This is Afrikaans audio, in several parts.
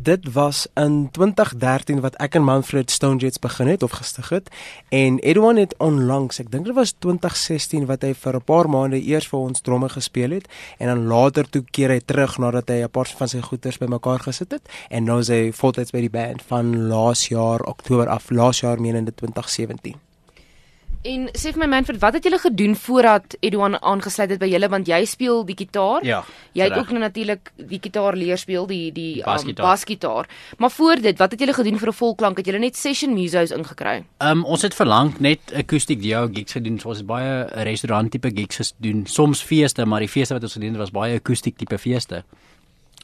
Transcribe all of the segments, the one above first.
Dit was in 2013 wat ek en Manfred Stonejets begin het of gestig het en Edwan het onlangs, ek dink dit was 2016 wat hy vir 'n paar maande eers vir ons dromme gespeel het en dan later toe keer hy terug nadat hy 'n paar van sy goeders bymekaar gesit het en nou is hy voltyds by die band van laas jaar Oktober af, laas jaar menende 2017. En sê vir my Manfred, wat het julle gedoen voordat Edouan aangesluit het by julle want jy speel die gitaar? Ja. Jy het ook nou natuurlik die gitaar leer speel, die die um, Basgitaar. basgitaar. Maar voor dit, wat het julle gedoen vir 'n volklank? Het julle net session musos ingekry? Um ons het verlang net akoestiek DJO gigs gedoen. So ons het baie restaurant tipe gigs gedoen. Soms feeste, maar die feeste wat ons gedoen het was baie akoestiek tipe feeste.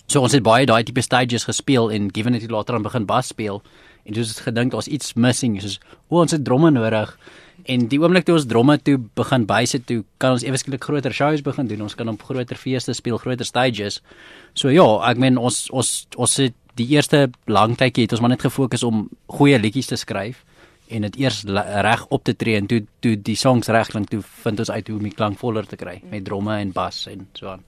So ons het baie daai tipe stages gespeel en given it later aan begin bas speel en toe het gedink daar's iets missing soos o ons het dromme nodig. En die oomblik toe ons dromme toe begin bysit toe kan ons ewesklik groter shows begin doen. Ons kan op groter feeste speel groter stages. So ja ek meen ons ons ons het die eerste lang tydjie het ons maar net gefokus om goeie liedjies te skryf en dit eers reg op te tree en toe toe die songs reg klink toe vind ons uit hoe om die klank voller te kry met dromme en bas en so aan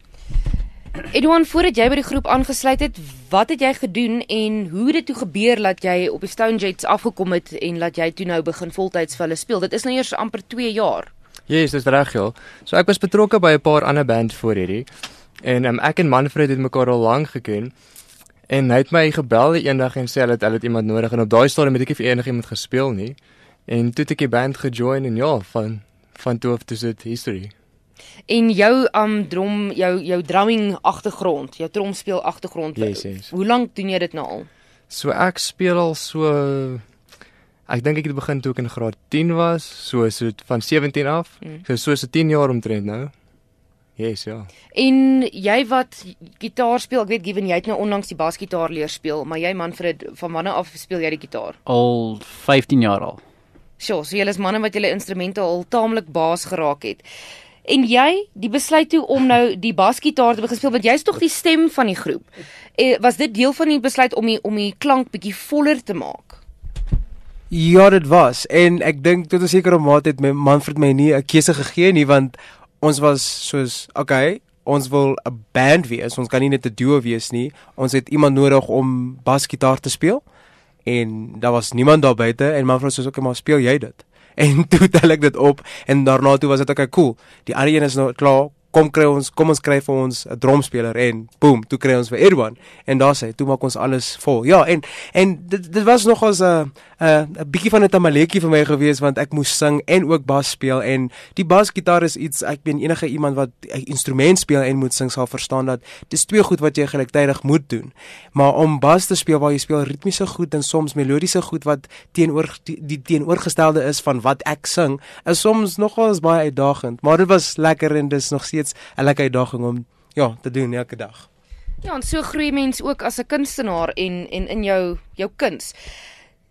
Edouan, voordat jy by die groep aangesluit het, wat het jy gedoen en hoe het dit toe gebeur dat jy op die Stone Jets afgekom het en dat jy toe nou begin voltyds vir hulle speel? Dit is nou eers amper 2 jaar. Yes, dis reg, ja. So ek was betrokke by 'n paar ander bands voor hierdie. En um, ek en Manfred het mekaar al lank geken. En hy het my gebel eendag en sê hulle het hulle het iemand nodig en op daai stadium het ek nie vir enigiemand gespeel nie. En toe het ek die band gejoin en ja, van van toe af toe sit history. En jou um drom, jou jou drumming agtergrond, jou tromspeel agtergrond. Yes, yes. Hoe lank doen jy dit nou al? So ek speel al so ek dink ek het begin toe ek in graad 10 was, so so van 17 af. Mm. So so so 10 jaar omtrent nou. Yes, ja. En jy wat gitaar speel, ek weet Given jy het nou onlangs die basgitaar leer speel, maar jy Manfred, van wanneer af speel jy die gitaar? al 15 jaar al Sjoe, so julle is manne wat julle instrumente al taamlik baas geraak het. En jy, die besluit toe om nou die basgitaar te begin speel, want jy's tog die stem van die groep. Eh, was dit deel van die besluit om die om die klank bietjie voller te maak? Ja, dit was en ek dink tot 'n sekere mate het my Manfred my nie 'n keuse gegee nie want ons was soos okay, ons wil 'n band wees. Ons kan nie net 'n duo wees nie. Ons het iemand nodig om basgitaar te speel. En daar was niemand daar buite en Manfred sê okay, maar speel jy dit? En toe tel ek dit op en daarna toe was dit okay, cool. Die ander een is nou klaar. Kom kry ons, kom ons kry vir ons 'n drumspeler en boom, toe kry ons vir Edwan en daar sê, toe maak ons alles vol. Ja, en en dit dit was nog as 'n 'n 'n bietjie van 'n tamaletjie vir my gewees want ek moes sing en ook bas speel en die basgitaar is iets ek ben enige iemand wat 'n instrument speel en moet sing sal verstaan dat dis twee goed wat jy gelyktydig moet doen. Maar om bas te speel waar jy speel ritmiese goed en soms melodiese goed wat teenoor die, die teenoorgestelde is van wat ek sing, is soms nogals baie uitdagend, maar dit was lekker en dis nog steeds 'n lekker uitdaging om ja, te doen elke dag. Ja, en so groei mens ook as 'n kunstenaar en en in jou jou kuns.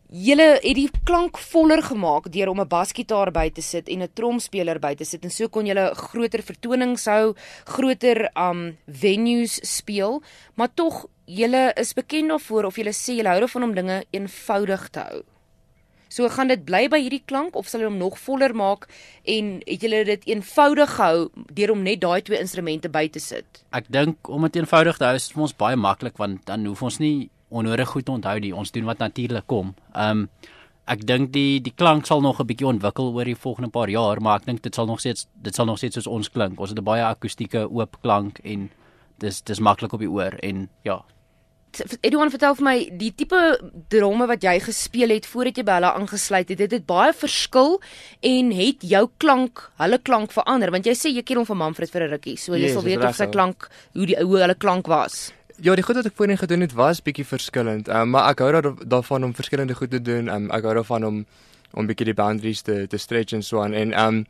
Julle het die klank voller gemaak deur om 'n basgitaar by te sit en 'n tromspeler by te sit en so kon julle groter vertonings hou, groter um venues speel, maar tog julle is bekend daarvoor of julle sê julle hou daarvan om dinge eenvoudig te hou. So gaan dit bly by hierdie klank of sal jy hom nog voller maak en het julle dit eenvoudig gehou deur om net daai twee instrumente by te sit? Ek dink om dit eenvoudig te hou is vir ons baie maklik want dan hoef ons nie onnodig goed te onthou nie. Ons doen wat natuurlik kom. Um ek dink die die klank sal nog 'n bietjie ontwikkel oor die volgende paar jaar, maar ek dink dit sal nog steeds dit sal nog steeds soos ons klink. Ons het 'n baie akoestieke oop klank en dis dis maklik op die oor en ja. Edouan vertel vir my die tipe dromme wat jy gespeel het voordat jy by hulle aangesluit het, dit het baie verskil en het jou klank, hulle klank verander want jy sê jy ken hom van Manfred vir 'n rukkie. So jy Yes, sal weet of sy klank hoe die hoe hulle klank was. Ja, die goed wat ek voorheen gedoen het was bietjie verskillend. Um, maar ek hou daar, daarvan om verskillende goed te doen. Um, ek hou daarvan om om bietjie die boundaries te te stretch en so aan. En um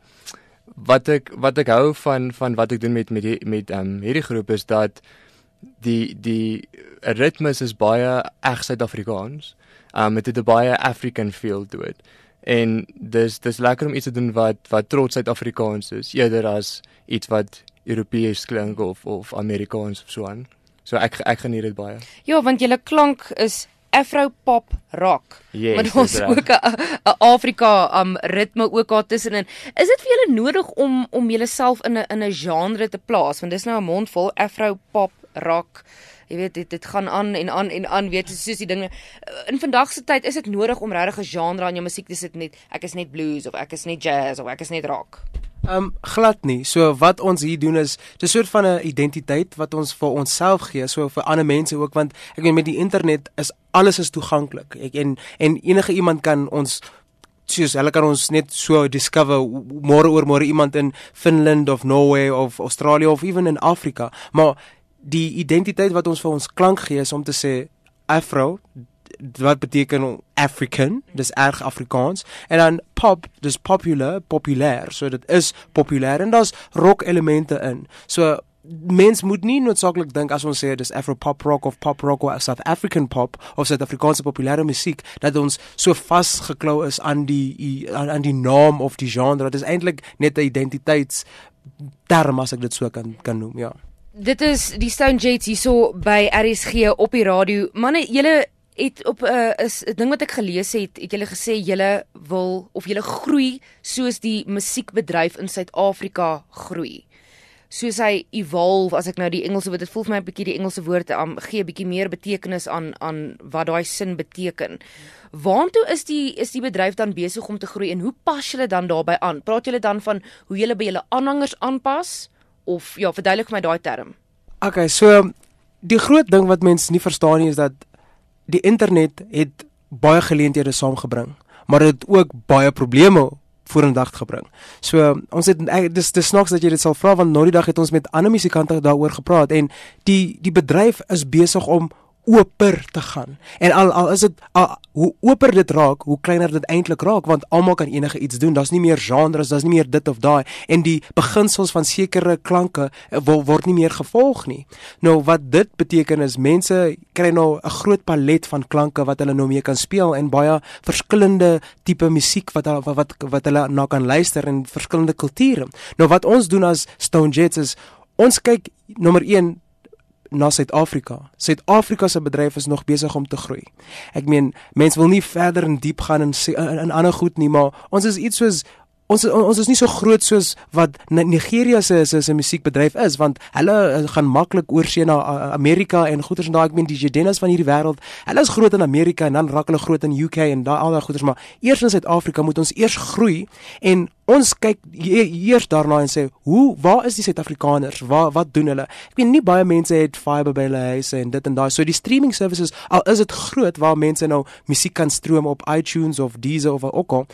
wat ek wat ek hou van van wat ek doen met met met um hierdie groep is dat die die ritmes is baie reg Suid-Afrikaans. Um dit het baie African feel to it. En dis dis lekker om iets te doen wat wat trots Suid-Afrikaans is eerder as iets wat Europees klink of of Amerikaans of so aan. So ek ek geniet dit baie. Ja, want julle klank is Afro pop rock. Yes, maar daar's reg. ook 'n 'n Afrika um ritme ook daar tussenin. Is dit vir julle nodig om om julleself in 'n in 'n genre te plaas want dis nou 'n mond vol Afro pop rock. jy weet dit dit gaan aan en aan en aan weet soos die dinge in vandag se tyd is dit nodig om regtig 'n genre aan jou musiek te sit net ek is net blues of ek is net jazz of ek is net rock. Ehm um, glad nie. So wat ons hier doen is 'n soort van 'n identiteit wat ons vir onsself gee, so vir ander mense ook want ek weet met die internet is alles is toeganklik. Ek en en enige iemand kan ons soos hulle kan ons net so discover môre oor môre iemand in Finland of Norway of Australië of even in Afrika. Maar die identiteit wat ons vir ons klank gee is om te sê Afro wat beteken African, dis erg Afrikaans en dan pop, dis popular, populêr. So dit is populêr en daar's rock elemente in. So mens moet nie noodsaaklik dink as ons sê dis Afro pop rock of pop rock of South African pop of Suid-Afrikaanse populêre musiek dat ons so vasgeklou is aan die aan, aan die naam of die genre. Dit is eintlik net 'n identiteits term as ek dit so kan kan noem, ja. Dit is die Stone Jets hierso by RSG op die radio. Manne, julle het op 'n uh, is 'n ding wat ek gelees het, het julle gesê julle wil of julle groei soos die musiekbedryf in Suid-Afrika groei. Soos hy evolve as ek nou die Engelse woord, dit voel vir my 'n bietjie die Engelse woord um, gee 'n bietjie meer betekenis aan aan wat daai sin beteken. Waartoe is die is die bedryf dan besig om te groei en hoe pas julle dan daarbey aan? Praat julle dan van hoe julle by julle aanhangers aanpas of ja, verduidelik vir my daai term. Okay, so die groot ding wat mense nie verstaan nie is dat die internet het baie geleenthede saamgebring, maar dit het ook baie probleme vorendag gebring. So ons het dis dis snaaks dat jy dit sal vra want nou die dag het ons met ander musikante daaroor gepraat en die die bedryf is besig om oper te gaan. En al al is dit hoe oper dit raak, hoe kleiner dit eintlik raak want almal kan enige iets doen. Daar's nie meer genres, daar's nie meer dit of daai en die beginsels van sekere klanke eh, word nie meer gevolg nie. Nou wat dit beteken is mense kry nou 'n groot palet van klanke wat hulle nou mee kan speel en baie verskillende tipe musiek wat wat wat, wat hulle na kan luister in verskillende kulture. Nou wat ons doen as Stone Jets is ons kyk nommer 1 na Suid-Afrika. Suid-Afrika se bedryf is nog besig om te groei. Ek meen, mense wil nie verder in diep gaan in in, in ander goed nie, maar ons is iets soos ons ons is nie so groot soos wat Nigeria se se se musiekbedryf is want hulle eh, gaan maklik oorsee na Amerika en goeders en daai ek meen die Jadenas van hierdie wêreld hulle is groot in Amerika en dan raak hulle groot in UK en daai al daai goeders maar eers in Suid-Afrika moet ons eers groei en ons kyk eers daarna en sê hoe waar is die Suid-Afrikaners? Waar wat doen hulle? Ek weet nie baie mense het fiber by hulle huise en dit en daai so die streaming services al is dit groot waar mense nou musiek kan stroom op iTunes of Deezer of ook al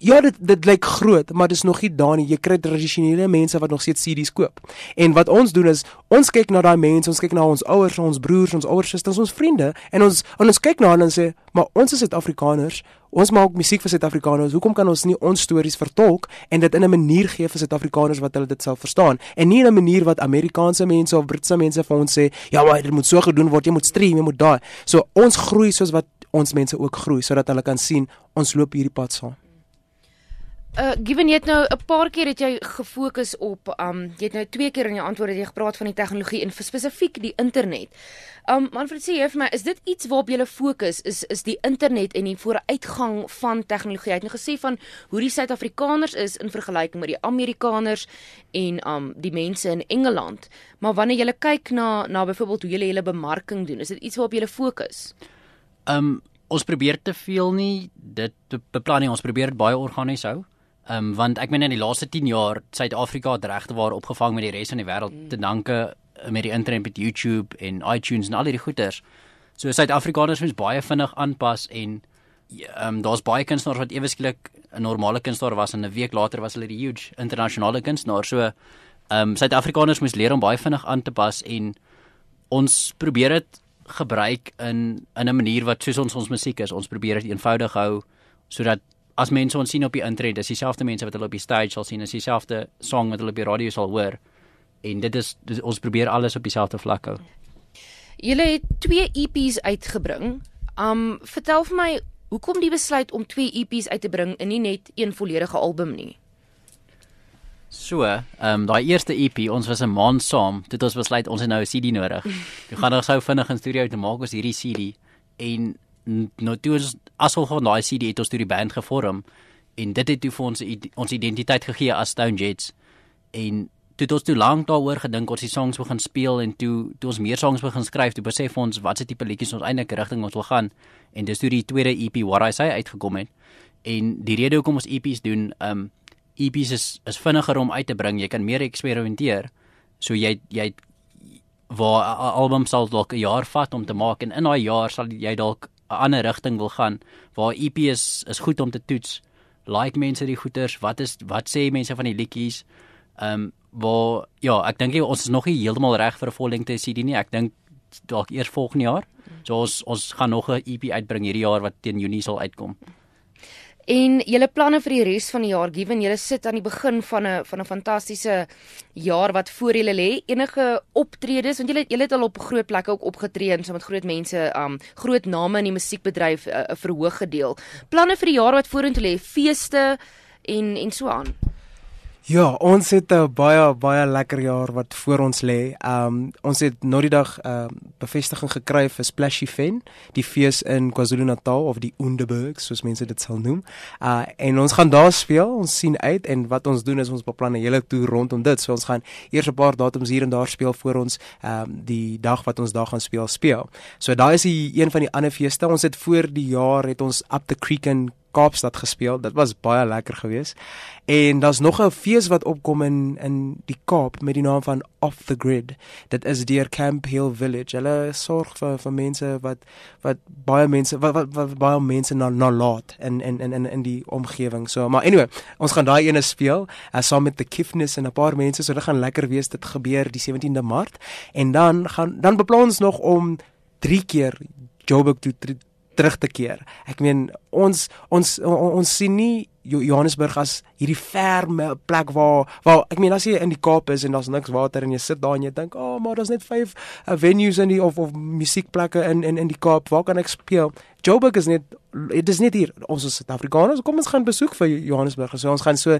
Ja, dit dit lyk groot, maar dis nog nie daar nie. Jy kry tradisionele mense wat nog steeds CD's koop. En wat ons doen is, ons kyk na daai mense, ons kyk na ons ouers, ons broers, ons ouers, susters, ons vriende en ons en ons kyk na hulle en sê, "Maar ons is Suid-Afrikaners. Ons maak musiek vir Suid-Afrikaners. Hoekom kan ons nie ons stories vertolk en dit in 'n manier gee vir Suid-Afrikaners wat hulle dit sal verstaan en nie in 'n manier wat Amerikaanse mense of Britse mense vir ons sê, "Ja, maar dit moet so gedoen word. Jy moet stream, jy moet daai." So ons groei soos wat ons mense ook groei sodat hulle kan sien ons loop hierdie pad saam. Uh given jy het nou 'n paar keer het jy gefokus op um jy het nou twee keer in jou antwoorde jy gepraat van die tegnologie en spesifiek die internet. Um Manfred sê jy vir my is dit iets waarop jy fokus is is die internet en die vooruitgang van tegnologie. Jy het nou gesê van hoe die Suid-Afrikaners is in vergelyking met die Amerikaners en um die mense in Engeland. Maar wanneer jy kyk na na byvoorbeeld hoe jy hulle bemarking doen, is dit iets waarop jy fokus? Um ons probeer te veel nie dit beplan nie. Ons probeer dit baie organies hou. Ehm um, want ek meen in die laaste 10 jaar Suid-Afrika het regte waar opgevang met die res van die wêreld mm. te danke eh, met die internet met YouTube en iTunes en al hierdie goeters. So Suid-Afrikaners moet baie vinnig aanpas en ehm um, daar's baie kunstenaars wat ewe skielik 'n normale kunstenaar was en 'n week later was hulle die huge internasionale kunstenaar. So ehm um, Suid-Afrikaners moet leer om baie vinnig aan te pas en ons probeer dit gebruik in in 'n manier wat soos ons ons musiek is. Ons probeer dit eenvoudig hou sodat as mense ons sien op die internet, dis dieselfde mense wat hulle op die stage sal sien, is dieselfde song wat hulle op die radio sal hoor. En dit is dis, ons probeer alles op dieselfde vlak hou. Julle het twee EP's uitgebring. Um vertel vir my, hoekom die besluit om twee EP's uit te bring en nie net een volledige album nie? So, ehm um, daai eerste EP, ons was 'n maand saam, dit ons besluit ons het nou 'n CD nodig. Ons gaan nou sou vinnig in studio te maak ons hierdie CD en nou toe ons asof van daai CD het ons toe die band gevorm en dit het toe vir ons ons identiteit gegee as Stone Jets en toe het ons toe lank daaroor gedink ons die songs begin speel en toe toe ons meer songs begin skryf, toe besef ons watse tipe liedjies ons eintlik rigting ons wil gaan en dis toe die tweede EP What I Say uitgekom het. En die rede hoekom ons EP's doen, um EP's is is vinniger om uit te bring. Jy kan meer eksperimenteer. So jy jy waar 'n album sal dalk 'n jaar vat om te maak en in daai jaar sal jy dalk 'n ander rigting wil gaan waar EP is is goed om te toets. Like mense die goeters, wat is wat sê mense van die liedjies? Ehm um, waar ja, ek dink ons is nog nie heeltemal reg vir 'n vollengte CD nie. Ek dink dalk eers volgende jaar. So ons ons gaan nog 'n EP uitbring hierdie jaar wat teen Junie sal uitkom. En julle planne vir die res van die jaar, given julle sit aan die begin van 'n van 'n fantastiese jaar wat voor julle lê. Enige optredes, want julle julle het al op groot plekke ook opgetree en saam met groot mense, um groot name in die musiekbedryf 'n uh, verhoog gedeel. Planne vir die jaar wat vorentoe lê, feeste en en so aan. Ja, ons het 'n baie baie lekker jaar wat voor ons lê. Um ons het nou die dag 'n uh, bevestiging gekry vir Splashy Fen, die fees in KwaZulu-Natal of die Underberg soos mense dit sal noem. Uh en ons gaan daar speel. Ons sien uit en wat ons doen is ons beplan 'n hele toer rondom dit. So ons gaan eers 'n paar datums hier en daar speel voor ons um die dag wat ons daar gaan speel speel. So daai is die een van die ander feeste. Ons het voor die jaar het ons Up the Creek in Kaapstad gespeel. Dit was baie lekker geweest. En daar's nog 'n fees wat opkom in in die Kaap met die naam van Off the Grid. Dit is deur Camp Hill Village. Hulle sorg vir vir mense wat wat baie mense wat wat, wat baie mense na na laat in in in in die omgewing. So, maar anyway, ons gaan daai ene speel uh, saam met the Kiffness en 'n paar mense. So dit gaan lekker wees. Dit gebeur die 17de Maart. En dan gaan dan beplan ons nog om 3 keer Joburg toe terug te keer. Ek meen ons ons ons, ons sien nie Johannesburg as hierdie ferme plek waar waar ek meen as jy in die Kaap is en daar's niks water en jy sit daar en jy dink, "O, oh, maar daar's net 5 uh, venues in die of of musiekplekke in in in die Kaap. Waar kan ek speel?" Joburg is net dit is net hier. Ons is Suid-Afrikaners. Kom ons gaan besoek vir Johannesburg. So ons gaan so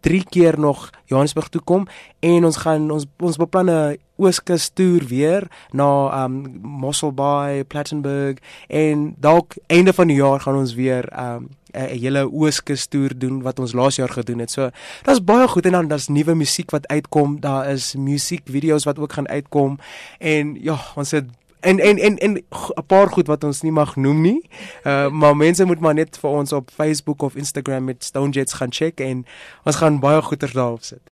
3 keer nog Johannesburg toe kom en ons gaan ons ons beplan 'n Ooskus toer weer na um Mossel Bay, Plattenburg en dalk einde van die jaar gaan ons weer um 'n hele Ooskus toer doen wat ons laas jaar gedoen het. So daar's baie goed en dan daar's nuwe musiek wat uitkom. Daar is musiekvideo's wat ook gaan uitkom en ja, ons het en en en en 'n paar goed wat ons nie mag noem nie. Uh maar mense moet maar net vir ons op Facebook of Instagram met Stonejets gaan check en ons gaan baie goeders daarop sit.